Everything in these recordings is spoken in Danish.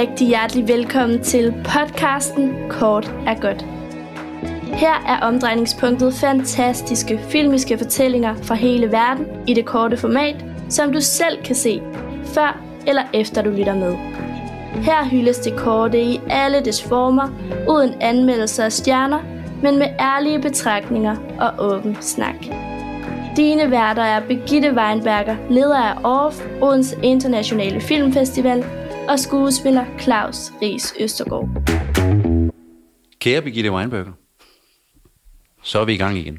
rigtig hjertelig velkommen til podcasten Kort er godt. Her er omdrejningspunktet fantastiske filmiske fortællinger fra hele verden i det korte format, som du selv kan se, før eller efter du lytter med. Her hyldes det korte i alle dets former, uden anmeldelser af stjerner, men med ærlige betragtninger og åben snak. Dine værter er Begitte Weinberger, leder af ORF, Odense Internationale Filmfestival, og skuespiller Claus Ries Østergaard. Kære Birgitte Weinberger, så er vi i gang igen.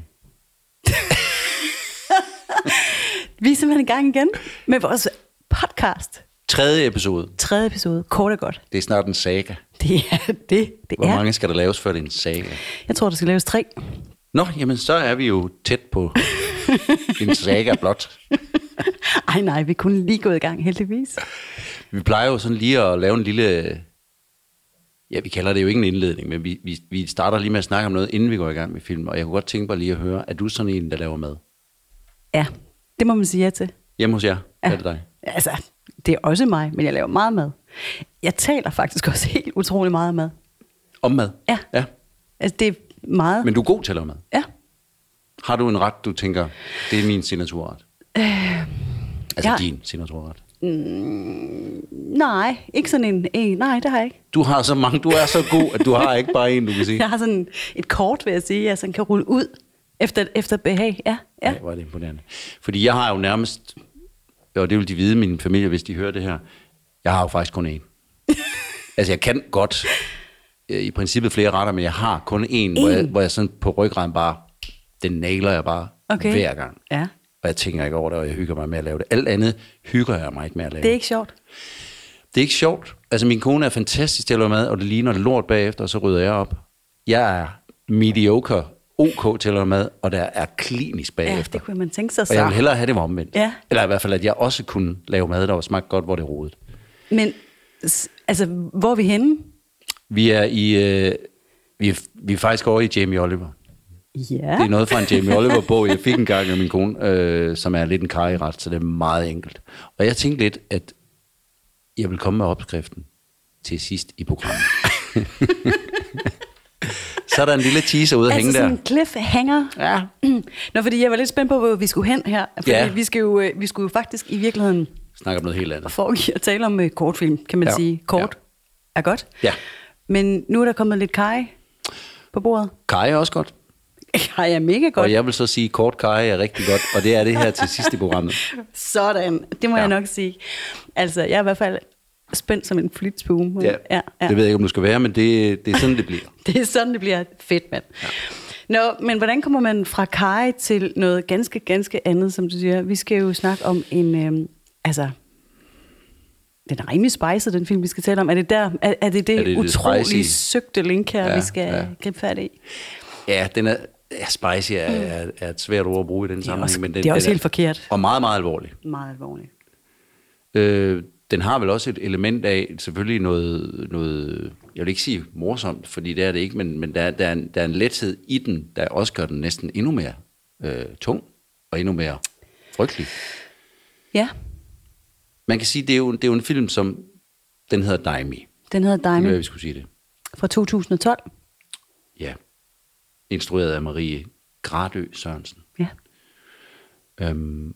Vi er simpelthen i gang igen med vores podcast. Tredje episode. Tredje episode. Kort og godt. Det er snart en saga. Det er det. Det Hvor er. mange skal der laves, før det er en saga? Jeg tror, der skal laves tre. Nå, jamen så er vi jo tæt på en saga blot. Ej nej, vi kunne lige gå i gang, heldigvis. Vi plejer jo sådan lige at lave en lille... Ja, vi kalder det jo ikke en indledning, men vi, vi, vi starter lige med at snakke om noget, inden vi går i gang med film. Og jeg kunne godt tænke mig lige at høre, er du sådan en, der laver mad? Ja, det må man sige ja til. Hjemme hos jer? Ja. Er det dig? Altså, det er også mig, men jeg laver meget mad. Jeg taler faktisk også helt utrolig meget mad. Om mad? Ja. ja. Altså, det er meget... Men du er god til at lave mad. Ja. Har du en ret, du tænker, det er min signaturret? Øh, altså ja. din signaturret. Nej, ikke sådan en... en nej, det har jeg ikke. Du har så mange, du er så god, at du har ikke bare en, du kan sige. Jeg har sådan et kort, vil jeg sige, jeg sådan kan rulle ud efter, efter behag. Ja, ja. Ja, hvor er det imponerende. Fordi jeg har jo nærmest, og det vil de vide, min familie, hvis de hører det her, jeg har jo faktisk kun én. altså jeg kan godt, øh, i princippet flere retter, men jeg har kun én, hvor jeg, hvor jeg sådan på ryggraden bare, den nailer jeg bare Okay. hver gang. Ja. Og jeg tænker ikke over det, og jeg hygger mig med at lave det. Alt andet hygger jeg mig ikke med at lave. Det er ikke sjovt. Det er ikke sjovt. Altså, min kone er fantastisk til at lave mad, og det ligner lort bagefter, og så rydder jeg op. Jeg er mediocre, ok til at lave mad, og der er klinisk Ja, bagefter. det kunne man tænke sig og jeg så. vil hellere have det omvendt. Ja. Eller i hvert fald, at jeg også kunne lave mad, der var smagt godt, hvor det rodet. Men altså, hvor er vi henne? Vi er i... Øh, vi, er, vi er faktisk over i Jamie Oliver. Ja. Det er noget fra en Jamie Oliver-bog, jeg fik engang af min kone, øh, som er lidt en karrieret, så det er meget enkelt. Og jeg tænkte lidt, at jeg vil komme med opskriften til sidst i programmet. så er der en lille teaser ude at hænge altså der. sådan en cliffhanger. Ja. Nå, fordi jeg var lidt spændt på, hvor vi skulle hen her. Fordi Ja. vi, skal jo, øh, vi skulle jo faktisk i virkeligheden Snakker om noget helt andet. foregive at tale om uh, kortfilm, kan man Ja. sige. Kort er godt. Ja. Men nu er der kommet lidt kaj på bordet. Kaj er også godt. Kaj er mega godt. Og jeg vil så sige, kort kaj er rigtig godt, og det er det her til sidst i programmet. Sådan, det må Ja. jeg nok sige. Altså, jeg er i hvert fald spændt som en flytspue. Ja, ja, ja. Det ved jeg ikke, om du skal være, men det, det er sådan, det bliver. Det er sådan, det bliver fedt, mand. Ja. Nå, men hvordan kommer man fra kaj til noget ganske, ganske andet, som du siger? Vi skal jo snakke om en, øhm, altså, den er rimelig spiced, den film, vi skal tale om. Er det der, er, er det det, Er det det utrolig spicy? søgte link her, Ja, vi skal ja. gribe fat i? Ja, den er, ja, spicy er, er, er et svært ord at bruge i den sammenhæng. også- men den, Mm. det er også den helt forkert. Og meget, meget alvorlig. Meget alvorligt. Øh, den har vel også et element af selvfølgelig noget, noget, jeg vil ikke sige morsomt, fordi det er det ikke, men, men der, der, er en, der er en lethed i den, der også gør den næsten endnu mere øh, tung og endnu mere frygtelig. Ja, Man kan sige, det er jo, det er jo en film, som den hedder Daimi. den hedder Det var, Diamond vi skulle sige det. fra 2012. Ja. Instrueret af Marie Gradø Sørensen. Ja. Øhm,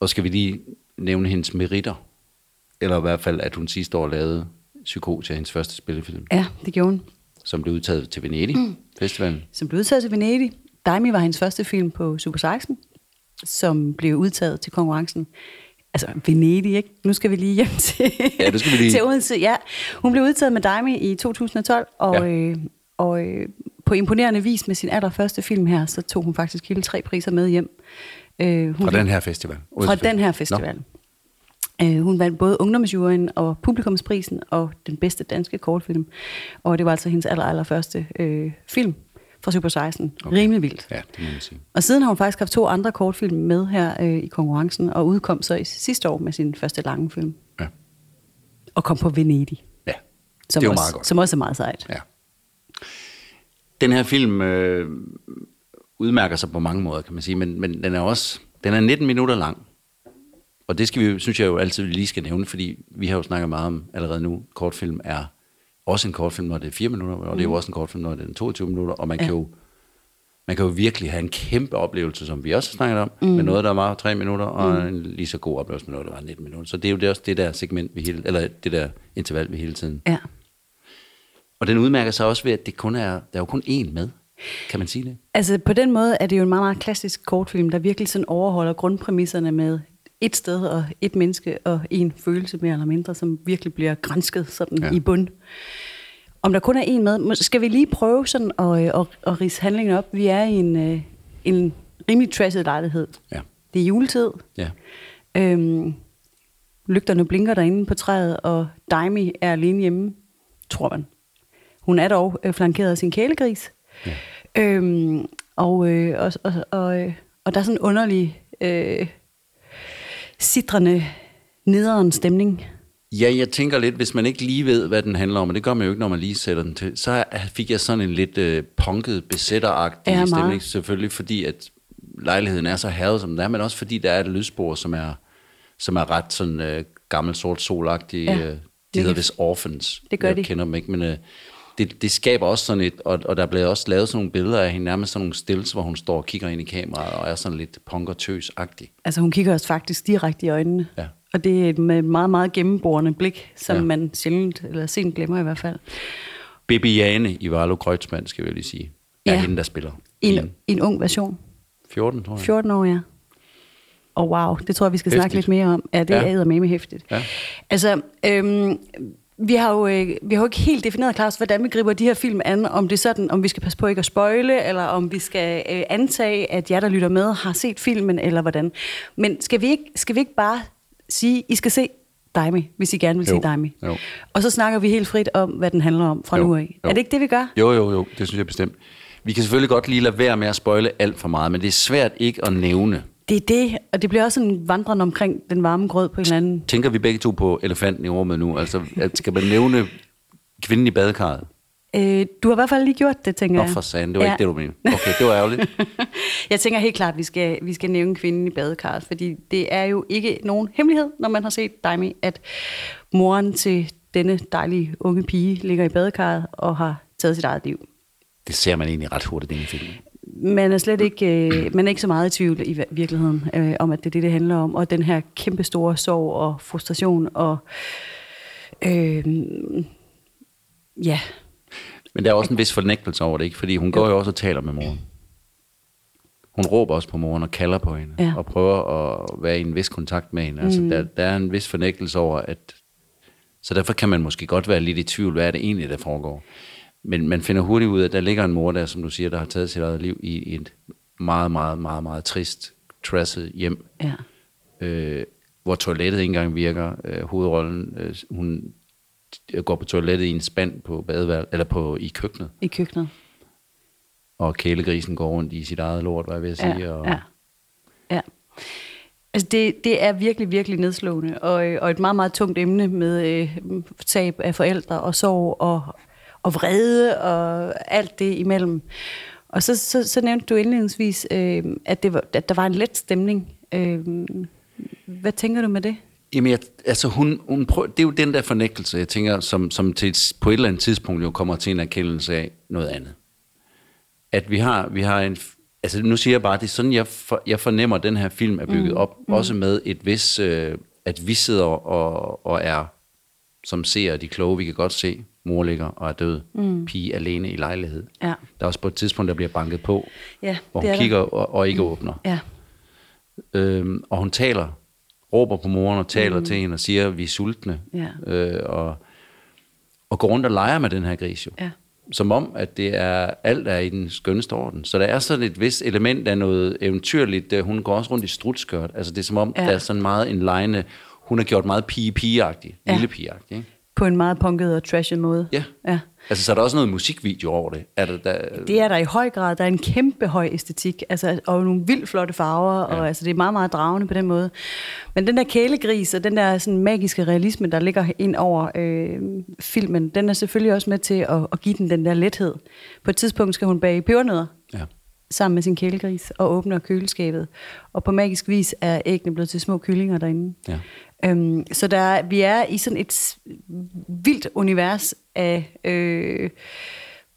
og skal vi lige nævne hendes meritter? Eller i hvert fald, at hun sidste år lavede Psykosia, hendes første spillefilm, ja, det gjorde hun. som blev udtaget til Venedig mm. Festivalen. Som blev udtaget til Venedig. Daimi var hendes første film på Super 16, som blev udtaget til konkurrencen. Altså Venedig, ikke? Nu skal vi lige hjem til, Ja, nu skal vi lige- til Odense. Ja, hun blev udtaget med Daimi i 2012, og, ja. øh, og øh, på imponerende vis med sin allerførste film her, så tog hun faktisk hele tre priser med hjem. Øh, hun Fra den her festival. fra den her festival. Øh, hun vandt både ungdomsjuryen og publikumsprisen og den bedste danske kortfilm. Og det var altså hendes aller, allerførste øh, film fra Super 16. Okay. Rimelig vildt. Ja, det må man sige. Og siden har hun faktisk haft to andre kortfilm med her øh, i konkurrencen, og udkom så i sidste år med sin første lange film. Ja, Og kom på Venedig, ja. som, det er også, meget godt. som også er meget sejt. Ja. Den her film øh, udmærker sig på mange måder, kan man sige, men, men den er også den er 19 minutter lang. og det skal vi, synes jeg jo altid lige skal nævne, fordi vi har jo snakket meget om allerede nu, kortfilm er også en kortfilm, når det er 4 minutter, og det er jo også en kortfilm, når det er 22 minutter, og man, ja. kan jo, man kan jo virkelig have en kæmpe oplevelse, som vi også har snakket om, mm. med noget, der var 3 minutter, og mm. en lige så god oplevelse med noget, der var 19 minutter. Så det er jo det, også det der segment, vi hele, eller det der interval, vi hele tiden. Ja. Og den udmærker sig også ved, at det kun er, der er jo kun én med. Kan man sige det? Altså på den måde er det jo en meget, meget klassisk kortfilm, der virkelig sådan overholder grundpræmisserne med et sted og et menneske og en følelse mere eller mindre, som virkelig bliver grænsket sådan Ja. i bund. Om der kun er en med, skal vi lige prøve sådan at, øh, at, at rise handlingen op. Vi er i en, øh, en rimelig trashet lejlighed. Ja. Det er juletid. Ja. Øhm, lygterne blinker derinde på træet, og Daimi er alene hjemme, tror man. Hun er dog øh, flankeret af sin kælegris. Ja. Øhm, og, øh, og, og, og, øh, og der er sådan en underlig, øh, sidrende, nederen stemning. Ja, jeg tænker lidt, hvis man ikke lige ved, hvad den handler om, og det gør man jo ikke, når man lige sætter den til, så fik jeg sådan en lidt øh, punket, besætteragtig Ja, meget. stemning, selvfølgelig fordi, at lejligheden er så herret, som den er, men også fordi, der er et lydspor, som er, som er ret sådan øh, gammel sort solagtig. Ja, øh, de det hedder vist Orphans. det gør jeg de. kender dem ikke, men øh, det, det skaber også sådan et, og, og der er blevet også lavet sådan nogle billeder af hende, nærmest sådan nogle stills, hvor hun står og kigger ind i kameraet, og er sådan lidt punk og tøs-agtig. Altså hun kigger os faktisk direkte i øjnene. Ja. Og det er med et meget, meget gennemborende blik, som Ja. man sjældent, eller sent glemmer i hvert fald. Bibiane i Valo Kreutzmann, skal vi lige sige, er Ja. hende, der spiller. En, en ung version. 14, tror jeg. 14 år, ja. Og wow, det tror jeg, vi skal Hæftigt. snakke lidt mere om. Ja, det Ja. er med hæftigt. Ja. Altså, øhm, vi har, jo, øh, vi har jo ikke helt defineret, Claus, hvordan vi griber de her film an. Om det er sådan, om vi skal passe på ikke at spoile, eller om vi skal øh, antage, at jer, der lytter med, har set filmen, eller hvordan. Men skal vi ikke, skal vi ikke bare sige, I skal se Daimi, hvis I gerne vil Jo, se Daimi. jo. Og så snakker vi helt frit om, hvad den handler om fra Jo, nu af. jo. Er det ikke det, vi gør? Jo, jo, jo, det synes jeg bestemt. Vi kan selvfølgelig godt lige lade være med at spoile alt for meget, men det er svært ikke at nævne. Det er det, og det bliver også en vandrende omkring den varme grød på en eller anden Tænker vi begge to på elefanten i rummet nu? Altså, at skal man nævne kvinden i badekarret? Øh, du har i hvert fald lige gjort det, tænker Nå, jeg. for sanden, det var ja. ikke det, du mente. Okay, det var ærgerligt. jeg tænker helt klart, at vi skal, vi skal nævne kvinden i badekarret, fordi det er jo ikke nogen hemmelighed, når man har set Daimi, at moren til denne dejlige unge pige ligger i badekarret og har taget sit eget liv. Det ser man egentlig ret hurtigt i filmen. Man er slet ikke, øh, man er ikke så meget i tvivl i vir- virkeligheden øh, om, at det er det, det handler om. Og den her kæmpe store sorg og frustration og... Øh, ja, Men der er også en vis fornægtelse over det, ikke? Fordi hun går jo også og taler med moren. Hun råber også på moren og kalder på hende, Ja. og prøver at være i en vis kontakt med hende. Altså, der, der er en vis fornægtelse over, at... Så derfor kan man måske godt være lidt i tvivl, hvad er det egentlig, der foregår. Men man finder hurtigt ud af, at der ligger en mor der, som du siger, der har taget sit eget liv i et meget, meget, meget, meget trist, trasset hjem, ja. øh, hvor toilettet ikke engang virker. Øh, hovedrollen, øh, hun går på toilettet i en spand på badeværel, eller på, i køkkenet i køkkenet. og kælegrisen går rundt i sit eget lort, var jeg ved at sige. Ja, og, ja. ja. Altså det, det er virkelig, virkelig nedslående, og, øh, og et meget, meget tungt emne med øh, tab af forældre og sorg og, og vrede og alt det imellem. Og så, så, så nævnte du indledningsvis, øh, at, det var, at der var en let stemning. Øh, hvad tænker du med det? Jamen, jeg, altså hun, hun prøver, det er jo den der fornægtelse, jeg tænker, som, som til på et eller andet tidspunkt jo kommer til en erkendelse af noget andet. At vi har, vi har en, altså nu siger jeg bare, det er sådan, jeg, for, jeg fornemmer, at den her film er bygget op, mm. også med et vis, øh, at vi sidder og, og er, som ser de kloge, vi kan godt se, mor ligger og er død, mm. pige alene i lejlighed. Ja. Der er også på et tidspunkt, der bliver banket på, Ja, hvor hun er kigger og, og ikke åbner. Ja, Øhm, og hun taler, råber på moren og taler mm. til hende og siger, vi er sultne. Ja. Øh, og, og går rundt og leger med den her gris jo. ja. Som om, at det er, alt er i den skønneste orden. Så der er sådan et vis element af noget eventyrligt. Hun går også rundt i strutskørt. Altså det er som om, Ja. der er sådan meget en lejne. Hun har gjort meget pige-pige-agtig. Ja. Lille pige-agtig, ikke? På en meget punket og trashy måde. Ja. ja. Altså, så er der også noget musikvideo over det. Er der, der, Det er der i høj grad. Der er en kæmpe høj æstetik, altså, og nogle vildt flotte farver, ja. og altså, det er meget, meget dragende på den måde. Men den der kælegris og den der sådan, magiske realisme, der ligger ind over øh, filmen, den er selvfølgelig også med til at, at give den den der lethed. På et tidspunkt skal hun bage pebernødder, ja. Sammen med sin kælegris og åbner køleskabet. Og på magisk vis er æggene blevet til små kyllinger derinde. Ja. Øhm, så der, er- vi er i sådan et vildt univers af, øh,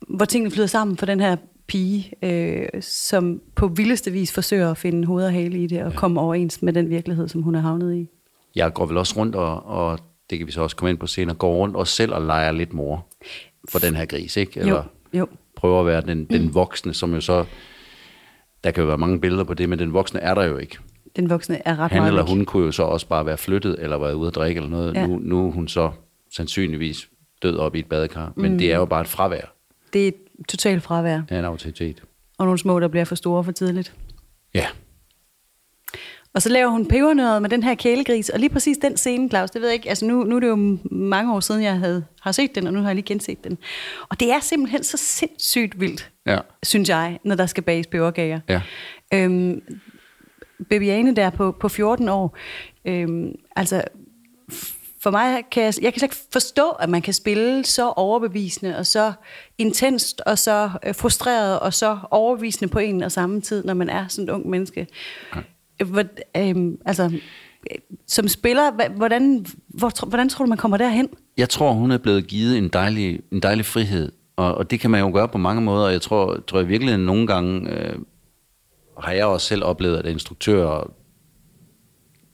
hvor tingene flyder sammen for den her pige, øh, som på vildeste vis forsøger at finde hoved og hale i det og ja. komme overens med den virkelighed, som hun er havnet i. Jeg går vel også rundt, og, og det kan vi så også komme ind på senere, går rundt og selv og leger lidt mor for den her gris, ikke? Eller Jo, jo. prøver at være den, den voksne, som jo så... Der kan jo være mange billeder på det, men den voksne er der jo ikke. Den voksne er ret Han eller væk. hun kunne jo så også bare være flyttet, eller været ude at drikke eller noget. Ja. Ja. Nu, nu er hun så sandsynligvis død op i et badekar, men det er jo bare et fravær Det er et totalt fravær. af en autoritet. Og nogle små, der bliver for store for tidligt. Ja, Og så laver hun pebernøret med den her kælegris, og lige præcis den scene, Claus, det ved jeg ikke, altså nu, nu er det jo mange år siden, jeg havde, har set den, og nu har jeg lige genset den. Og det er simpelthen så sindssygt vildt, ja, synes jeg, når der skal bages peberkager. ja. Øhm, Babyane der på, på 14 år, øhm, altså for mig kan jeg, jeg kan slet ikke forstå, at man kan spille så overbevisende og så intenst og så øh, frustreret og så overbevisende på en og samme tid, når man er sådan et ung menneske. Ja. Hvor, øhm, altså, som spiller, hvordan, hvor, hvordan tror du, man kommer derhen? Jeg tror, hun er blevet givet en dejlig, en dejlig frihed, og, og det kan man jo gøre på mange måder, og jeg tror, tror jeg virkelig, at nogle gange øh, har jeg også selv oplevet, at instruktører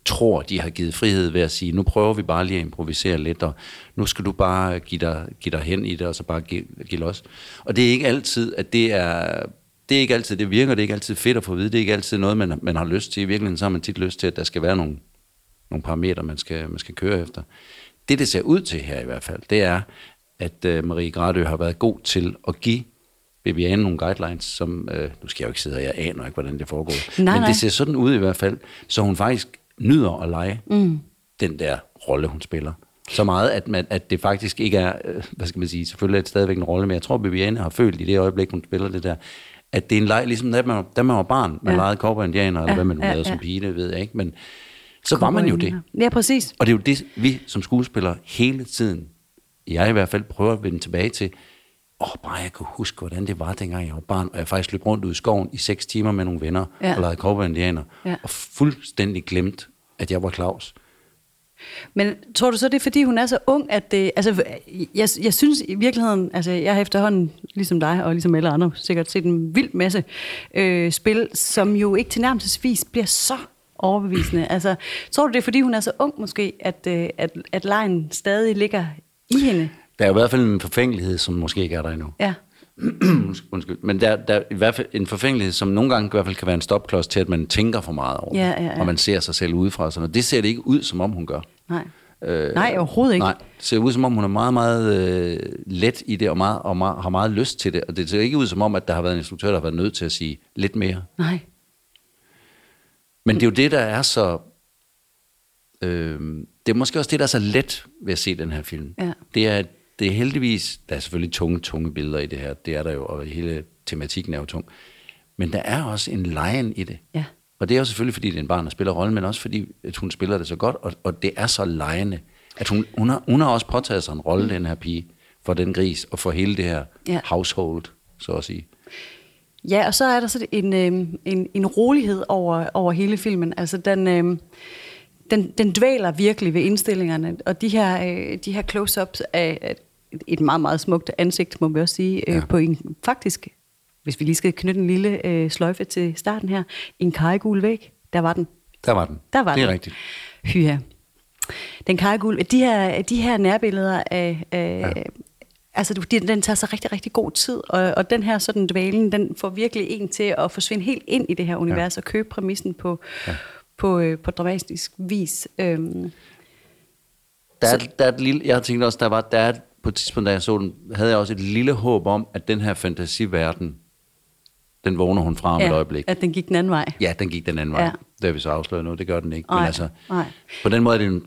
tror, de har givet frihed ved at sige, nu prøver vi bare lige at improvisere lidt, og nu skal du bare give dig, give dig hen i det, og så bare give, give los. Og det er ikke altid, at det er... Det er ikke altid, det virker, det er ikke altid fedt at få at vide, det er ikke altid noget, man, man har lyst til. I virkeligheden så har man tit lyst til, at der skal være nogle, nogle parametre, man skal, man skal køre efter. Det, det ser ud til her i hvert fald, det er, at øh, Marie Gradø har været god til at give Bibiane nogle guidelines, som, øh, nu skal jeg jo ikke sidde her, jeg aner ikke, hvordan det foregår. Nej, men nej. det ser sådan ud i hvert fald, så hun faktisk nyder at lege mm. den der rolle, hun spiller. Så meget, at, man, at det faktisk ikke er, øh, hvad skal man sige, selvfølgelig er det stadigvæk en rolle, men jeg tror, Bibiane har følt i det øjeblik, hun spiller det der, at det er en leg, ligesom da man, da man var barn, man Ja. legede cowboy indianer, eller Ja, hvad man nu ja, lavede som ja. pige, det ved jeg ikke, men så var man jo det. Ja, præcis. Og det er jo det, vi som skuespillere hele tiden, jeg i hvert fald prøver at vende tilbage til, åh, bare jeg kunne huske, hvordan det var, dengang jeg var barn, og jeg faktisk løb rundt ud i skoven i seks timer med nogle venner, Ja. og legede cowboy indianer, ja. og fuldstændig glemt, at jeg var Claus. Men tror du så, det er fordi, hun er så ung, at det... Altså, jeg, jeg synes i virkeligheden... Altså, jeg har efterhånden, ligesom dig og ligesom alle andre, sikkert set en vild masse øh, spil, som jo ikke tilnærmelsesvis bliver så overbevisende. Altså, tror du, det er fordi, hun er så ung måske, at, øh, at, at lejen stadig ligger i hende? Der er jo i hvert fald en forfængelighed, som måske ikke er der endnu. Ja. Undskyld. Men der, der er i hvert fald en forfængelighed, som nogle gange i hvert fald kan være en stopklods til, at man tænker for meget over Ja, ja, ja. og man ser sig selv udefra. og Sådan. noget. det ser det ikke ud, som om hun gør. Nej. Øh, Nej, overhovedet ikke. Nej, det ser ud som om, hun er meget, meget øh, let i det, og, meget, og meget, har meget lyst til det. Og det ser ikke ud som om, at der har været en instruktør, der har været nødt til at sige lidt mere. Nej. Men det er jo det, der er så... Øh, det er måske også det, der er så let ved at se den her film. Ja. Det er, det er heldigvis... Der er selvfølgelig tunge, tunge billeder i det her. Det er der jo, og hele tematikken er jo tung. Men der er også en lejen i det. Ja. Og det er jo selvfølgelig, fordi det er en barn, der spiller rollen, men også fordi, at hun spiller det så godt, og, og det er så lejende, at hun, hun, har, hun har også påtaget sig en rolle, den her pige, for den gris, og for hele det her Ja. household, så at sige. Ja, og så er der så en, øh, en, en rolighed over, over hele filmen. Altså, den, øh, den, den dvæler virkelig ved indstillingerne, og de her, øh, de her close-ups af et meget, meget smukt ansigt, må vi også sige, øh, Ja. på en faktisk, hvis vi lige skal knytte en lille øh, sløjfe til starten her, en kajegul væg, der var den. Der var den. Der var det er den. rigtigt. Hyha. Den kajegul, de her, de her nærbilleder af... af ja. Altså, du- de- den tager sig rigtig, rigtig god tid, og, og den her sådan dvalen, den får virkelig en til at forsvinde helt ind i det her univers, ja. og købe præmissen på, ja. på, øh, på dramatisk vis. Øhm, Der er, der er et lille, jeg har tænkt også, der var, der er, et- på et tidspunkt, da jeg så den, havde jeg også et lille håb om, at den her fantasiverden, den vågner hun fra om et øjeblik. at den gik den anden vej. Ja, den gik den anden vej. Ja. Ja. Det har vi så afsløret nu, det gør den ikke. Nej, Men altså, nej. på den måde er det en,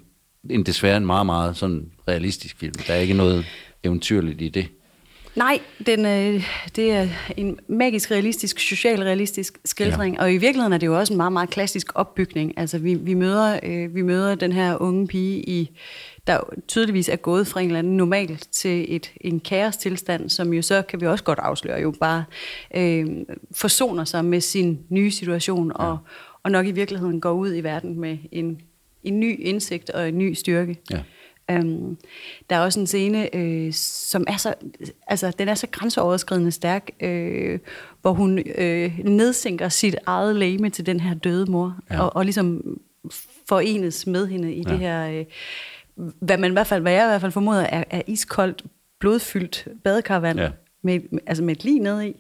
en desværre en meget, meget sådan realistisk film. Der er ikke noget eventyrligt i det. Nej, den, øh, det er en magisk realistisk, socialrealistisk skildring, ja. og i virkeligheden er det jo også en meget, meget klassisk opbygning. Altså vi, vi, møder, øh, vi møder den her unge pige, i, der tydeligvis er gået fra en eller anden normal til et, en kaostilstand, som jo så, kan vi også godt afsløre, jo bare øh, forsoner sig med sin nye situation, ja. og, og nok i virkeligheden går ud i verden med en, en ny indsigt og en ny styrke. Ja. Øhm, der er også en scene, øh, som er så, altså, den er så grænseoverskridende stærk, øh, hvor hun øh, nedsænker sit eget læme til den her døde mor, ja. og, og ligesom forenes med hende i ja. det her, øh, hvad man i hvert fald, hvad jeg i hvert fald formoder, er, er iskoldt, blodfyldt badekarvand, ja. med, altså med et lig nede i.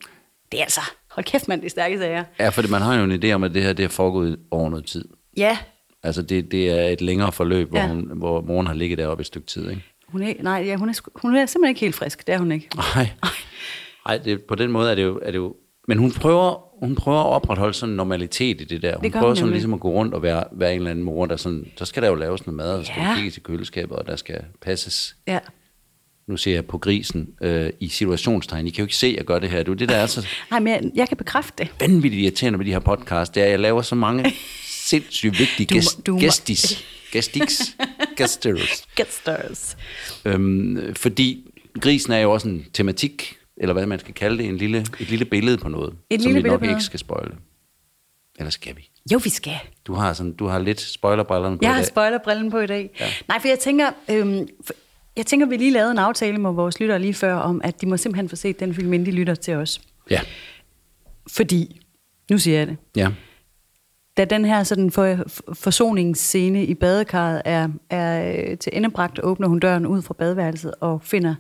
Det er altså, hold kæft mand, det er stærke sager. Ja, for man har jo en idé om, at det her det er foregået over noget tid. Ja, Altså det, det er et længere forløb, ja. hvor, hun, hvor moren har ligget deroppe et stykke tid, ikke? Hun er, nej, ja, hun, er, hun er simpelthen ikke helt frisk, det er hun ikke. Nej, nej det, på den måde er det, jo, er det jo... Men hun prøver, hun prøver at opretholde sådan en normalitet i det der. Hun det prøver sådan ligesom at gå rundt og være, være en eller anden mor, der sådan... Så skal der jo laves noget mad, og der skal ja. kigges i køleskabet, og der skal passes. Ja. Nu ser jeg på grisen øh, i situationstegn. I kan jo ikke se, at jeg gør det her. Du, det der er så... Nej, men jeg, jeg kan bekræfte det. Vanvittigt irriterende med de her podcast, det er, at jeg laver så mange sindssygt vigtige du, gæst, du, gæstis, gæstiks, gæsters. Gæsters. Øhm, fordi grisen er jo også en tematik, eller hvad man skal kalde det, en lille, et lille billede på noget, et som vi nok ikke skal spoile. Eller skal vi? Jo, vi skal. Du har, sådan, du har lidt spoilerbrillerne på Jeg i dag. har spoilerbrillen på i dag. Ja. Nej, for jeg tænker, øhm, for, jeg tænker, vi lige lavede en aftale med vores lyttere lige før, om at de må simpelthen få set den film, inden de lytter til os. Ja. Fordi, nu siger jeg det, Ja. da den her sådan for, forsoningsscene i badekarret er, er øh, til endebragt, åbner hun døren ud fra badeværelset og finder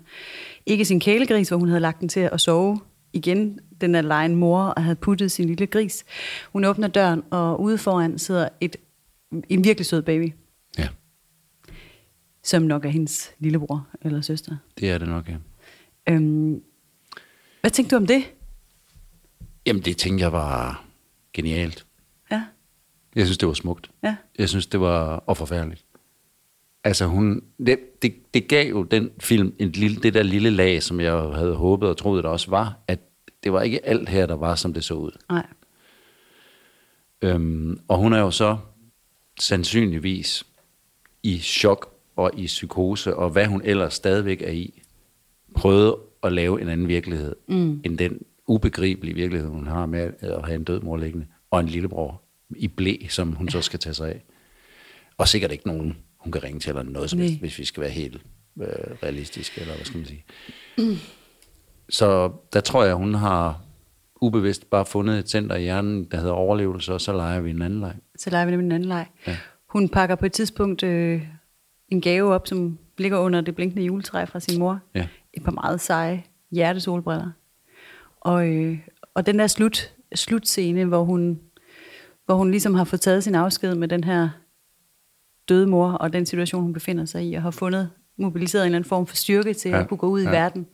ikke sin kælegris, hvor hun havde lagt den til at sove. Igen, den lejen mor og havde puttet sin lille gris. Hun åbner døren, og ude foran sidder et, en virkelig sød baby, ja, som nok er hendes lillebror eller søster. det er det nok, ja. Øhm, hvad tænkte du om det? Jamen, det tænkte jeg var genialt. Ja, Jeg synes, det var smukt. ja, Jeg synes, det var og forfærdeligt. Altså hun, det, det, det gav jo den film et lille, det der lille lag, som jeg havde håbet og troet, der også var, at det var ikke alt her, der var, som det så ud. nej. Øhm, og hun er jo så sandsynligvis i chok og i psykose, og hvad hun ellers stadigvæk er i, prøvet at lave en anden virkelighed, mm. end den ubegribelige virkelighed, hun har med at have en død mor liggende, og en lillebror i blæ, som hun så skal tage sig af. Og sikkert ikke nogen, hun kan ringe til, eller noget som helst, hvis vi skal være helt øh, realistiske, eller hvad skal man sige. Mm. Så der tror jeg, hun har ubevidst bare fundet et center i hjernen, der hedder overlevelse, og så leger vi en anden leg. Så leger vi nemlig en anden leg. Ja. Hun pakker på et tidspunkt øh, en gave op, som ligger under det blinkende juletræ fra sin mor. Ja. Et par meget seje hjertesolbriller. Og, øh, og den der slut, slutscene, hvor hun, hvor hun ligesom har fået taget sin afsked med den her døde mor, og den situation, hun befinder sig i, og har fundet mobiliseret en eller anden form for styrke til Ja. at kunne gå ud i Ja. verden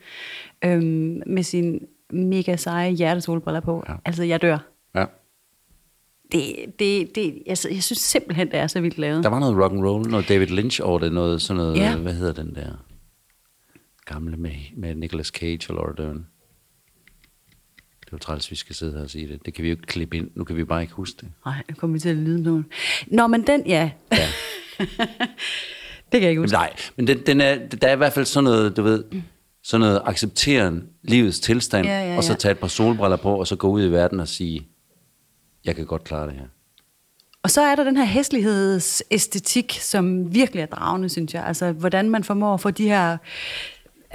øhm, med sin mega seje hjertesolbriller på. Ja. Altså, jeg dør. Ja. Det, det, det, altså, jeg synes simpelthen, det er så vildt lavet. Der var noget rock and roll, noget David Lynch over det, noget sådan noget, Ja. hvad hedder den der gamle med, med Nicolas Cage og Laura Dern. Det er jo træls, vi skal sidde her og sige det. Det kan vi jo ikke klippe ind. Nu kan vi bare ikke huske det. Nej, nu kommer vi til at lyde noget. Nå, men den, ja. Ja. det kan jeg ikke Jamen, huske. nej, men den, den er, der er i hvert fald sådan noget, du ved, sådan noget accepteren livets tilstand, Ja, ja, og så ja. tage et par solbriller på, og så gå ud i verden og sige, jeg kan godt klare det her. Og så er der den her hæslighedsæstetik, som virkelig er dragende, synes jeg. Altså, hvordan man formår at få de her...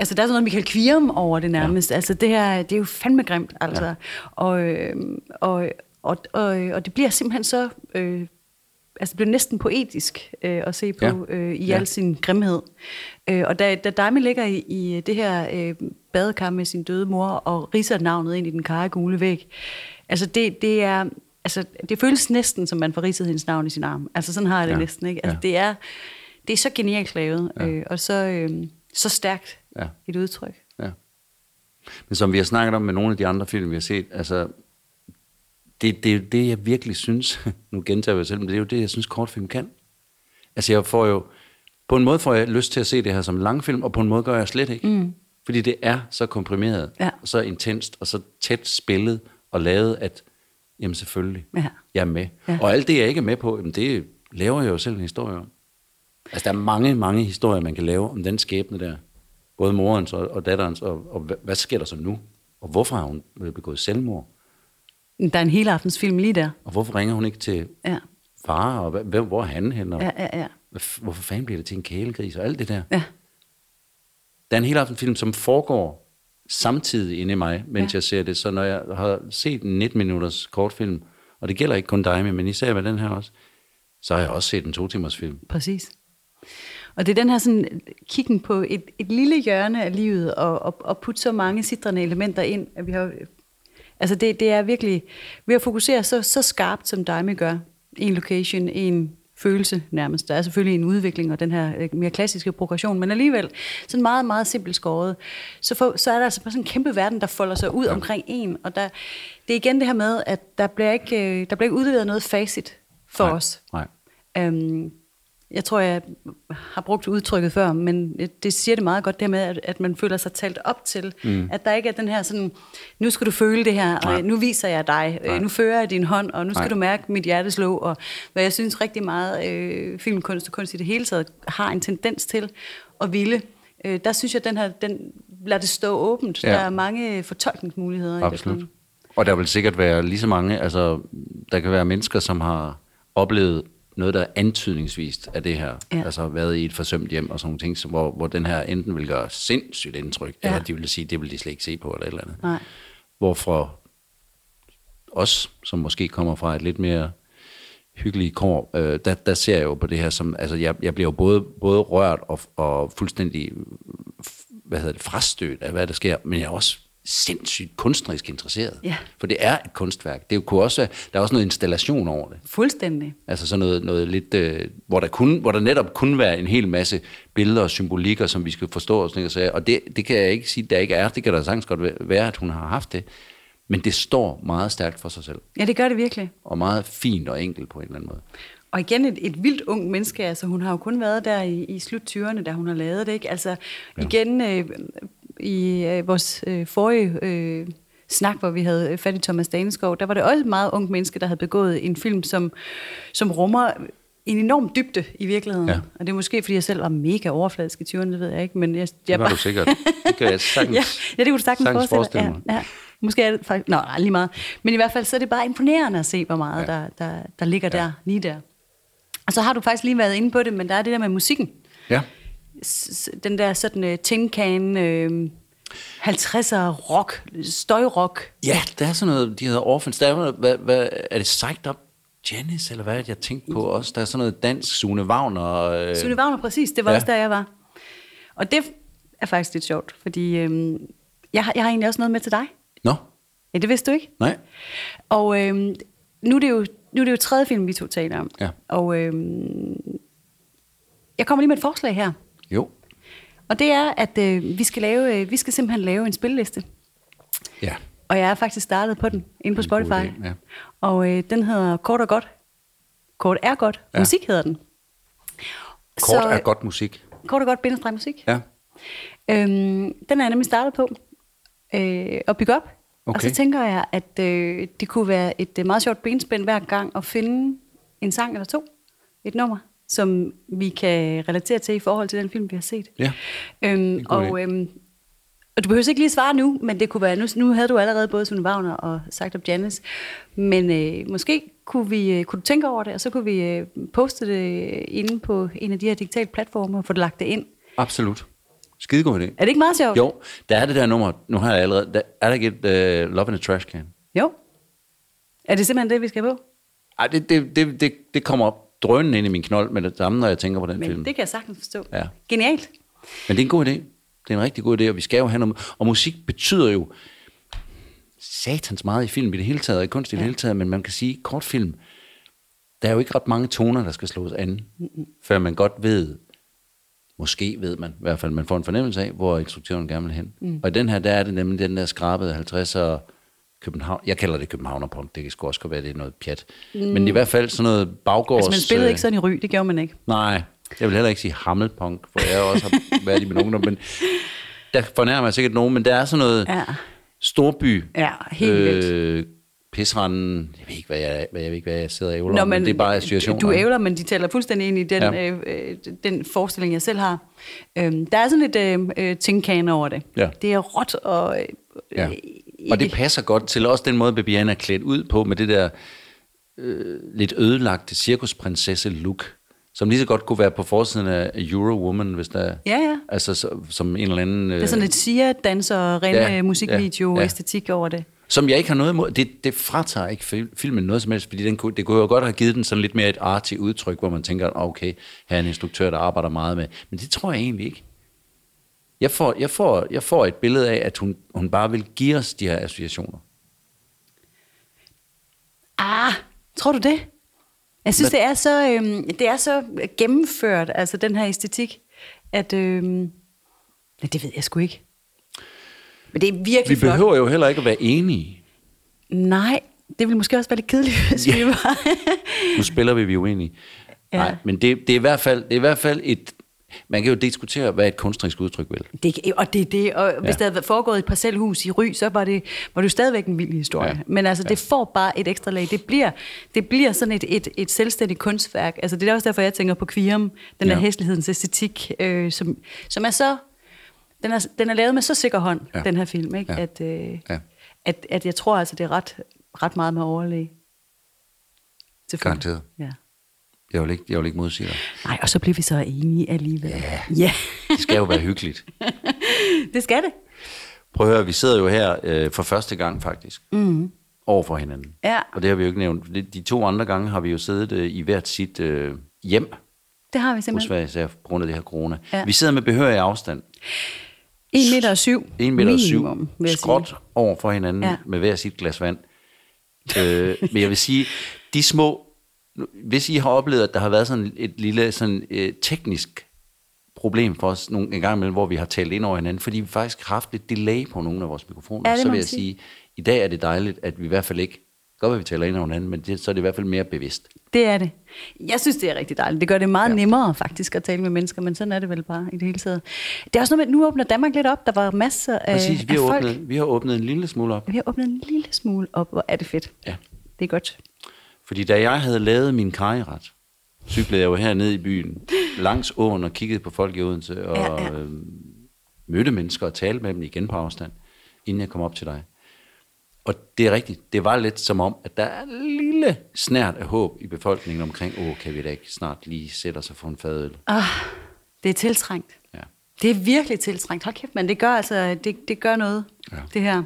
Altså, der er sådan noget Michael Kvirum over det nærmest. Ja. Altså, det her, det er jo fandme grimt, altså. Ja. Og, øh, og, og, og, og det bliver simpelthen så... Øh, altså, det bliver næsten poetisk øh, at se på Ja. øh, i Ja. al sin grimhed. Øh, og da, da Daimi ligger i, i det her øh, badekar med sin døde mor og riser navnet ind i den karre gule væg, altså det, det er... Altså, det føles næsten, som man får ridset hendes navn i sin arm. Altså, sådan har jeg det Ja. næsten, ikke? Altså, Ja. det, er, det er så genialt lavet, ja. øh, og så, øh, så stærkt Ja. et udtryk. Ja. Men som vi har snakket om med nogle af de andre film, vi har set, altså, det, det det, jeg virkelig synes, nu gentager jeg selv, men det er jo det, jeg synes, kortfilm kan. Altså, jeg får jo, på en måde får jeg lyst til at se det her som langfilm, og på en måde gør jeg slet ikke. Mm. Fordi det er så komprimeret, Ja. og så intenst, og så tæt spillet og lavet, at jamen selvfølgelig, Ja. jeg er med. Ja. Og alt det, jeg ikke er med på, jamen det laver jeg jo selv en historie om. Altså, der er mange, mange historier, man kan lave om den skæbne der. Både morens og, og datterens, og, og hvad, hvad sker der så nu? Og hvorfor har hun begået selvmord? Der er en hele aftens film lige der. Og hvorfor ringer hun ikke til Ja, far? Og hvem, hvor er han hen? Og ja, ja. ja. hvorfor fanden bliver det til en kælegris? Og alt det der. ja. Der er en hele aften film, som foregår samtidig inde i mig, mens Ja. jeg ser det. Så når jeg har set en 19 minutters kortfilm, og det gælder ikke kun dig, men især med den her også, så har jeg også set en to timers film. Præcis. Og det er den her sådan, kiggen på et, et lille hjørne af livet, og, og, og putte så mange sidrende elementer ind, at vi har, altså det, det er virkelig, ved at fokusere så, så skarpt, som Daimi gør, en location, en følelse nærmest. Der er selvfølgelig en udvikling og den her øh, mere klassiske progression, men alligevel sådan meget, meget simpelt skåret. Så, for, så er der altså bare sådan en kæmpe verden, der folder sig ud omkring en, og der, det er igen det her med, at der bliver ikke, øh, der bliver ikke udleveret noget facit for Nej, os. Nej. Øhm, jeg tror, jeg har brugt udtrykket før, men det siger det meget godt, det her med, at, at man føler sig talt op til. Mm. At der ikke er den her sådan, nu skal du føle det her, Nej. og nu viser jeg dig, Nej. øh, nu fører jeg din hånd, og nu skal Nej. du mærke mit hjertes slå, og hvad jeg synes rigtig meget, øh, filmkunst og kunst i det hele taget har en tendens til at ville. Øh, der synes jeg, at den her, den lader det stå åbent. Ja. Der er mange fortolkningsmuligheder. i Absolut. det. Og der vil sikkert være lige så mange, altså der kan være mennesker, som har oplevet noget, der er antydningsvist af det her. Ja. Altså været i et forsømt hjem og sådan nogle ting, hvor, hvor den her enten vil gøre sindssygt indtryk, Ja. eller de vil sige, det vil de slet ikke se på, eller et eller andet. Nej. Hvorfor os, som måske kommer fra et lidt mere hyggelige kår, øh, der, der ser jeg jo på det her som, altså jeg, jeg bliver jo både, både rørt og, og fuldstændig, hvad hedder det, frastødt af, hvad der sker, men jeg er også sindssygt kunstnerisk interesseret. Ja. For det er et kunstværk. Det kunne også, der er også noget installation over det. Fuldstændig. Altså sådan noget, noget lidt, øh, hvor, der kun, hvor der netop kunne være en hel masse billeder og symbolikker, som vi skal forstå og sådan noget. Og det, det kan jeg ikke sige, der ikke er. Det kan der sagtens godt væ- være, at hun har haft det. Men det står meget stærkt for sig selv. Ja, det gør det virkelig. Og meget fint og enkelt på en eller anden måde. Og igen et, et vildt ung menneske, altså hun har jo kun været der i, i slut 20'erne, da hun har lavet det, ikke? Altså ja. igen øh, i øh, vores øh, forrige øh, snak, hvor vi havde fat i Thomas Daneskov, der var det også et meget ung menneske, der havde begået en film, som, som rummer en enorm dybde i virkeligheden. Ja. Og det er måske, fordi jeg selv var mega overfladisk i 20'erne, det ved jeg ikke, men jeg, jeg Det var du sikkert. Det kan jeg sagtens, ja, ja, det kunne du sagtens, sagtens forestille, forestille. Ja, ja. Måske er det faktisk... Nå, nej, lige meget. Men i hvert fald, så er det bare imponerende at se, hvor meget ja. der, der, der ligger ja. der, lige der. Og så har du faktisk lige været inde på det, men der er det der med musikken. Ja. Den der sådan uh, tin can, uh, 50'er rock, støjrock. ja, der er sådan noget, de hedder Orphans. Der er, noget, hvad, hvad, er det Psyched Up Janice, eller hvad er det, jeg tænkte på også? Der er sådan noget dansk, Sune Wagner. Øh, Sune Wagner, præcis, det var Ja. også der, jeg var. Og det er faktisk lidt sjovt, fordi øhm, jeg, har, jeg har egentlig også noget med til dig. Nå, Ja, det vidste du ikke? nej. Og øhm, nu, er det jo, nu er det jo tredje film, vi to taler om. Ja. Og øhm, jeg kommer lige med et forslag her. Jo. Og det er, at øh, vi, skal lave, øh, vi skal simpelthen lave en spilleliste. Ja. Og jeg er faktisk startet på den inde på Spotify. idé, ja. Og øh, den hedder Kort og Godt. Kort er godt. Ja. Musik hedder den. Kort er godt musik. Kort og godt bindestreg musik. Ja. Øhm, den er jeg nemlig startet på øh, at bygge op. Okay. Og så tænker jeg, at øh, det kunne være et øh, meget sjovt benspænd hver gang at finde en sang eller to, et nummer, som vi kan relatere til i forhold til den film, vi har set. Ja. Øhm, og, øhm, og du behøver ikke lige svare nu, men det kunne være, nu, nu havde du allerede både Sune Wagner og sagt op Janice, men øh, måske kunne, vi, øh, kunne du tænke over det, og så kunne vi øh, poste det inde på en af de her digitale platforme og få det lagt det ind. Absolut. Skidegod idé. Er det ikke meget sjovt? Jo, der er det der nummer, nu har jeg allerede, der, er der ikke et uh, Love in a Trash Can? Jo. Er det simpelthen det, vi skal på? Ej, det, det, det, det, det kommer op drønen ind i min knold med det samme, når jeg tænker på den Men film. det kan jeg sagtens forstå. Ja. Genialt. Men det er en god idé. Det er en rigtig god idé, og vi skal jo have noget... Og musik betyder jo satans meget i film i det hele taget, og i kunst i det hele taget, men man kan sige, kortfilm, der er jo ikke ret mange toner, der skal slås an, mm-hmm. før man godt ved, måske ved man, i hvert fald man får en fornemmelse af, hvor instruktøren gerne vil hen. Mm. Og i den her, der er det nemlig den der skrabede 50'er København, jeg kalder det Københavnerpunk, det kan sgu også godt være, det er noget pjat. Mm. Men i hvert fald sådan noget baggårds... Altså, man spillede øh, ikke sådan i ry, det gjorde man ikke. Nej, jeg vil heller ikke sige hammelpunk, for jeg også har været i min ungdom, men der fornærmer jeg sikkert nogen, men der er sådan noget Ja. storby, Ja, helt vildt. øh, pisranden, jeg ved ikke, hvad jeg, hvad jeg, ved ikke, hvad jeg sidder og ævler Nå, om, men det er bare associationer. Du ævler, men de taler fuldstændig ind i den, Ja. øh, øh, den forestilling, jeg selv har. Øhm, der er sådan lidt øh, øh, tingkan over det. Ja. Det er råt og... Øh, Ja. Øh, Og det ikke- passer godt til også den måde, Bibiana er klædt ud på, med det der øh, lidt ødelagte cirkusprinsesse-look, som lige så godt kunne være på forsiden af Eurowoman, hvis der Ja, ja. Altså så, som en eller anden... Øh, Det er sådan lidt Sia-danser og ren Ja, musikvideo ja, ja. æstetik over det. Som jeg ikke har noget imod. Det, det fratager ikke fil- filmen noget som helst, fordi den kunne, det kunne jo godt have givet den sådan lidt mere et artigt udtryk, hvor man tænker, okay, her er en instruktør, der arbejder meget med. Men det tror jeg egentlig ikke. Jeg får, jeg får, jeg får et billede af, at hun, hun bare vil give os de her associationer. Ah, tror du det? Jeg synes, Hvad- det er, så, øhm, det er så gennemført, altså den her æstetik, at... Øhm, ja, det ved jeg sgu ikke. Men det er virkelig Vi flot. behøver jo heller ikke at være enige. Nej, det ville måske også være lidt kedeligt, hvis vi var... Nu spiller vi, vi er uenige. Ja. Nej, men det, det, er i hvert fald, det er i hvert fald et... Man kan jo diskutere, hvad et kunstnerisk udtryk vil. Det, og det er det, og hvis Ja. der havde foregået et parcelhus i Ry, så var det, var det jo stadigvæk en vild historie. Ja. Ja. Men altså, det får bare et ekstra lag. Det bliver, det bliver sådan et, et, et selvstændigt kunstværk. Altså, det er også derfor, jeg tænker på Kvirum, den Ja. der hæslighedens æstetik, øh, som, som er så... Den er, den er lavet med så sikker hånd, Ja. ja. den her film, ikke? Ja. Ja. At, øh, Ja. ja. at, at jeg tror altså, det er ret, ret meget med overlæg. Selvfølgelig. Garanteret. Ja. Jeg vil ikke, jeg vil ikke modsige dig. Nej, og så bliver vi så enige alligevel. Ja. ja. Det skal jo være hyggeligt. det skal det. Prøv at høre, vi sidder jo her øh, for første gang faktisk. Mm. Over for hinanden. Ja. Og det har vi jo ikke nævnt. De, de to andre gange har vi jo siddet øh, i hvert sit øh, hjem. Det har vi Hos simpelthen. hver især på grund af det her corona. Ja. Vi sidder med behørig afstand. 1 meter og 7. 1 meter og syv. Minimum, vil jeg Skråt sige. over for hinanden. Ja. med hver sit glas vand. øh, men jeg vil sige, de små... Hvis I har oplevet, at der har været sådan et lille sådan, øh, teknisk problem for os nogle, en gang imellem, hvor vi har talt ind over hinanden, fordi vi faktisk har haft lidt delay på nogle af vores mikrofoner, så vil jeg sige. i dag er det dejligt, at vi i hvert fald ikke, godt at vi taler ind over hinanden, men det, så er det i hvert fald mere bevidst. Det er det. Jeg synes, det er rigtig dejligt. Det gør det meget Ja. nemmere faktisk at tale med mennesker, men sådan er det vel bare i det hele taget. Det er også noget med, at nu åbner Danmark lidt op. Der var masser af, Præcis, vi af har, folk. åbnet, vi har åbnet en lille smule op. Vi har åbnet en lille smule op. Hvor er det fedt. Ja. Det er godt. Fordi da jeg havde lavet min kajeret, cyklede jeg jo hernede i byen, langs åen og kiggede på folk i Odense, og Ja, ja. Øh, mødte mennesker og talte med dem igen på afstand, inden jeg kom op til dig. Og det er rigtigt, det var lidt som om, at der er en lille snært af håb i befolkningen omkring, åh, kan vi da ikke snart lige sætte os og få en fadøl? Ah, det er tiltrængt. Ja. Det er virkelig tiltrængt. Hold kæft, men det gør altså, det, det gør noget, ja. det her.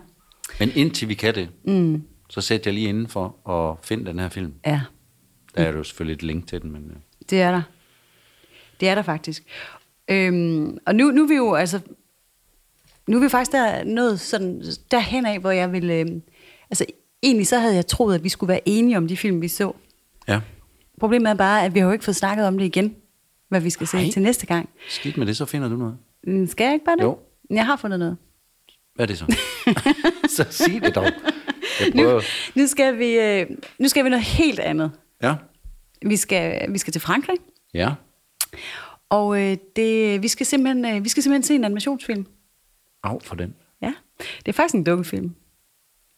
Men indtil vi kan det, mm. Så sæt jeg lige indenfor og find den her film. Ja, Der er jo selvfølgelig et link til den, men øh, det er der. Det er der faktisk. Øhm, og nu, nu er vi jo altså... Nu er vi faktisk der nået sådan derhen af, hvor jeg vil... Øhm, altså, egentlig så havde jeg troet, at vi skulle være enige om de film, vi så. ja, Problemet er bare, at vi har jo ikke fået snakket om det igen, hvad vi skal se Nej. til næste gang. skidt med det, så finder du noget. Mm, Skal jeg ikke bare det? Jo. Jeg har fundet noget. Hvad er det så? så sig det dog. Nu, nu, skal vi, øh, nu skal vi noget helt andet. Ja. Vi skal, vi skal til Frankrig, Ja. og øh, det, vi, skal simpelthen, øh, vi skal simpelthen se en animationsfilm. Af for den. Ja, det er faktisk en dukkefilm.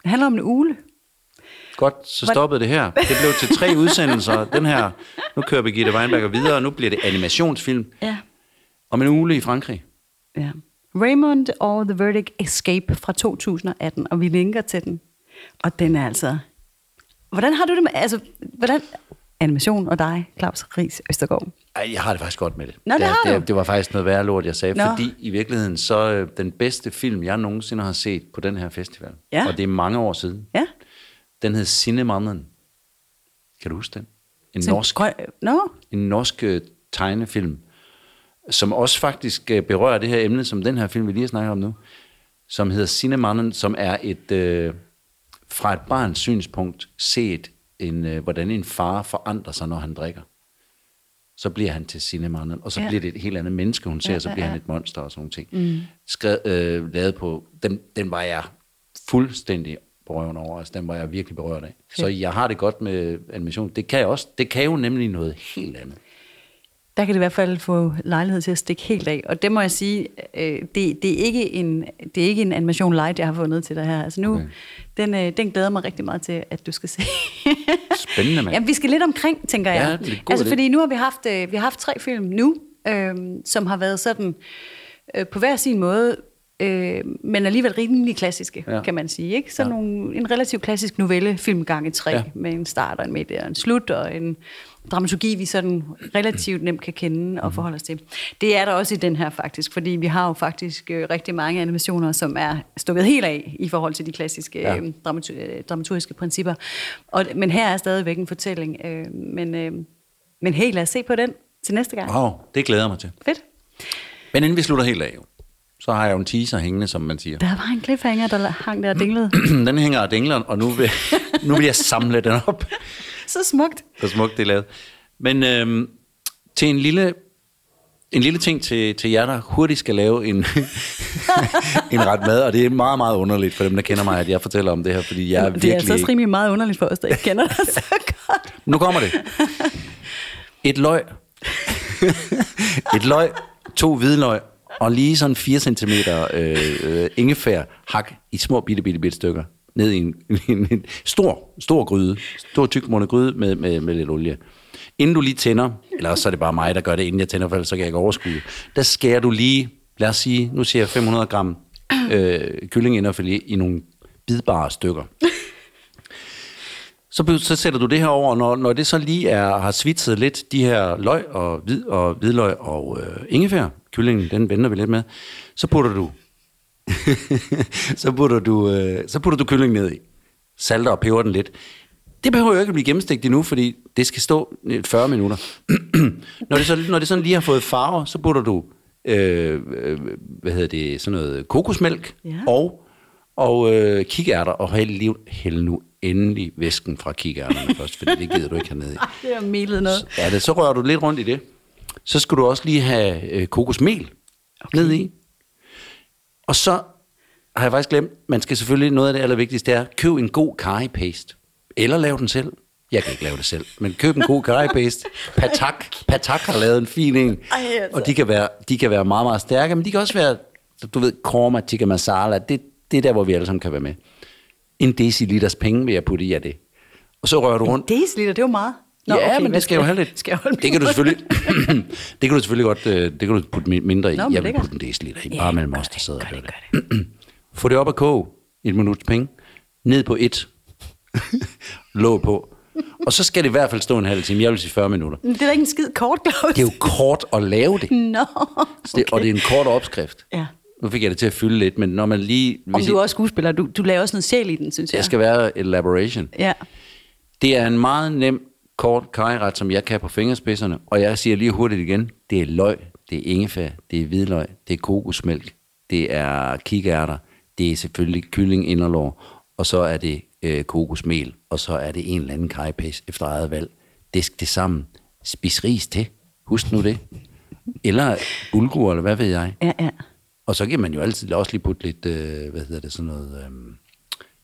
Det handler om en ule. Godt, så stoppede det her. Det blev til tre udsendelser. Den her, nu kører Birgitte Weinberger videre, og nu bliver det animationsfilm Ja. om en ugle i Frankrig. ja. Raymond og The Verdict Escape fra 2018, og vi linker til den. Og den er altså... Hvordan har du det med... Altså, hvordan... Animation og dig, Claus Ries Østergaard. Ej, jeg har det faktisk godt med det. Nå, det har du. det, det var faktisk noget værre lort, jeg sagde, Nå. fordi i virkeligheden, så øh, den bedste film, jeg nogensinde har set på den her festival, Ja. og det er mange år siden, Ja. den hed Cinemannen. Kan du huske den? En Så- norsk Grøn... Nå, en norsk øh, tegnefilm, som også faktisk øh, berører det her emne, som den her film, vi lige har snakket om nu, som hedder Cinemannen, som er et øh, fra et barns synspunkt set, en, øh, hvordan en far forandrer sig, når han drikker. Så bliver han til Cinemannen, og så Ja. bliver det et helt andet menneske, hun ser, Ja, så bliver ja. han et monster og sådan nogle ting. Mm. Skrevet, øh, lavet på, den, den var jeg fuldstændig berørt over, altså den var jeg virkelig berørt af. Så jeg har det godt med animation. Det kan jeg også, det kan jo nemlig noget helt andet. Der kan det i hvert fald få lejlighed til at stikke helt af. Og det må jeg sige, øh, det, det, er ikke en, det er ikke en animation light, jeg har fundet til dig her. Altså nu, okay. den, øh, den glæder mig rigtig meget til, at du skal se. Spændende, mand. Jamen, vi skal lidt omkring, tænker Ja, jeg. det altså, fordi nu har vi haft, øh, vi har haft tre film nu, øh, som har været sådan øh, på hver sin måde, øh, men alligevel rimelig klassiske, Ja. ja. kan man sige. Ikke? Så Ja. ja. nogle, en relativt klassisk novelle, film gange tre, Ja. ja. med en start og en midt og en slut, og en dramaturgi, vi sådan relativt nemt kan kende Mhm. og forholde os til. Det er der også i den her faktisk, fordi vi har jo faktisk øh, rigtig mange animationer, som er stukket helt af i forhold til de klassiske Ja. øh, dramatu- øh, dramaturgiske principper. Og, men her er stadigvæk en fortælling. Øh, men, øh, men hey, lad os se på den til næste gang. Wow, det glæder jeg mig til. Fedt. Men inden vi slutter helt af, så har jeg jo en teaser hængende, som man siger. Der var en cliffhanger, der hang der og dinglede. den hænger og dingler, og nu vil, nu vil jeg samle den op. Så smukt. Så smukt det er lavet. Men øhm, til en lille, en lille ting til, til jer, der hurtigt skal lave en, en ret mad, og det er meget, meget underligt for dem, der kender mig, at jeg fortæller om det her, fordi jeg er det er virkelig altså også rimelig meget underligt for os, der ikke kender dig så godt. Nu kommer det. Et løg. Et løg, to hvidløg, og lige sådan 4 cm øh, øh, ingefær hak i små bitte, bitte, bitte stykker ned i en, en, en stor, stor gryde, stor tykmundet gryde med, med, med lidt olie. Inden du lige tænder, eller også så er det bare mig, der gør det, inden jeg tænder, for ellers så kan jeg ikke overskue, der skærer du lige, lad os sige, nu siger jeg 500 gram øh, kyllinginderfilet i nogle bidbare stykker. Så, så sætter du det her over, når, når det så lige er, har svitset lidt, de her løg og, hvid, og hvidløg og øh, ingefær, kyllingen, den venter vi lidt med, så putter du, så putter du, øh, så putter du kyllingen ned i. Salter og peber den lidt. Det behøver jo ikke at blive gennemstegt endnu, fordi det skal stå øh, 40 minutter. når, det så, når det sådan lige har fået farve, så putter du, øh, øh, hvad hedder det, sådan noget kokosmælk Ja. og og øh, kikærter, og hæld, lige, hæld nu endelig væsken fra kikærterne først, for det gider du ikke hernede i. Det er melet noget. Ja, det, så rører du lidt rundt i det. Så skal du også lige have øh, kokosmel okay. ned i. Og så har jeg faktisk glemt, man skal selvfølgelig, noget af det allervigtigste er, køb en god curry paste. Eller lav den selv. Jeg kan ikke lave det selv, men køb en god curry paste. Patak, Patak har lavet en fin en. Ej, altså. Og de kan, være, de kan være meget, meget stærke, men de kan også være, du ved, korma, tikka masala. Det, det er der, hvor vi alle sammen kan være med. En deciliters penge vil jeg putte i af det. Og så rører du rundt. Deciliter, det er jo meget. Nå, ja, okay, men det skal jo have lidt. Skal jeg holde det kan du selvfølgelig, det kan du selvfølgelig godt, øh, det kan du putte mi- mindre i. Nå, jeg vil putte en deciliter i, Ja, bare mellem os, der det, sidder og gør gør det, det. Få det op koge i et minuts penge. Ned på et. Låg på. Og så skal det i hvert fald stå en halv time. Jeg vil sige 40 minutter. Det er da ikke en skid kort, Claus. Det er jo kort at lave det. Nå, Så det og det er en kort opskrift. Ja. Nu fik jeg det til at fylde lidt, men når man lige... Om hvis du er også skuespiller, du, du laver også noget sjæl i den, synes jeg. Jeg skal være elaboration. Ja. Det er en meget nem, kort kajret, som jeg kan på fingerspidserne. Og jeg siger lige hurtigt igen, det er løg, det er ingefær, det er hvidløg, det er kokosmælk, det er kikærter, det er selvfølgelig kylling inderlår, og så er det øh, kokosmel, og så er det en eller anden kajpæs efter eget valg. Disk det sammen. Spis ris til. Husk nu det. Eller bulgur, eller hvad ved jeg. Ja, ja. Og så kan man jo altid også lige putte lidt, øh, hvad hedder det, sådan noget, øh,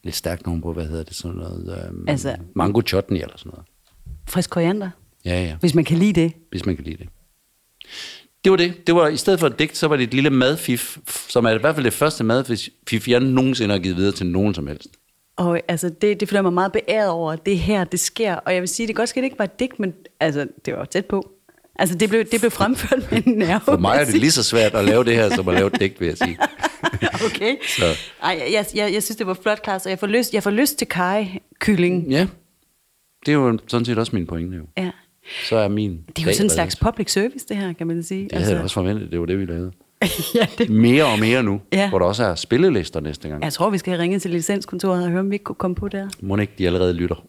lidt stærkt nogen på, hvad hedder det, sådan noget, øh, Altså- mango chutney eller sådan noget. Frisk koriander, Ja, ja, hvis man kan lide det. hvis man kan lide det. Det var det. Det var, I stedet for et digt, så var det et lille madfif, som er i hvert fald det første madfif, jeg nogensinde har givet videre til nogen som helst. Og altså, det, det føler jeg mig meget beæret over, det her, det sker. Og jeg vil sige, det godt ske, det ikke var et digt, men altså, det var tæt på. Altså, det blev, det blev fremført med en nerve. For mig er det lige så svært at lave det her, som at lave et digt, vil jeg sige. okay. Så. Ej, jeg, jeg, jeg synes, det var flot, Claus, og jeg får lyst, jeg får lyst til kaj-kylling. Ja, det er jo sådan set også min pointe. Jo. Ja. Så er min Det er jo sådan en slags public service, det her, kan man sige. Det havde jeg også forventet, det var det, vi lavede. ja, det, Mere og mere nu, Ja. hvor der også er spillelister næste gang. jeg tror, vi skal ringe til licenskontoret og høre, om vi ikke kunne komme på der. Må ikke de allerede lytter?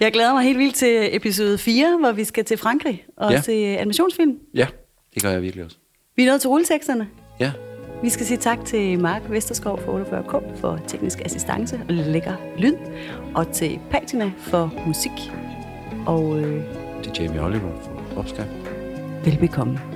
Jeg glæder mig helt vildt til episode 4, hvor vi skal til Frankrig og ja. se animationsfilm. ja, det gør jeg virkelig også. Vi er nået til rulleteksterne. Ja, Vi skal sige tak til Mark Vesterskov for 48K for teknisk assistance og lækker lyd, og til Patina for musik. Og øh, er Jamie Oliver for opskab. velbekomme.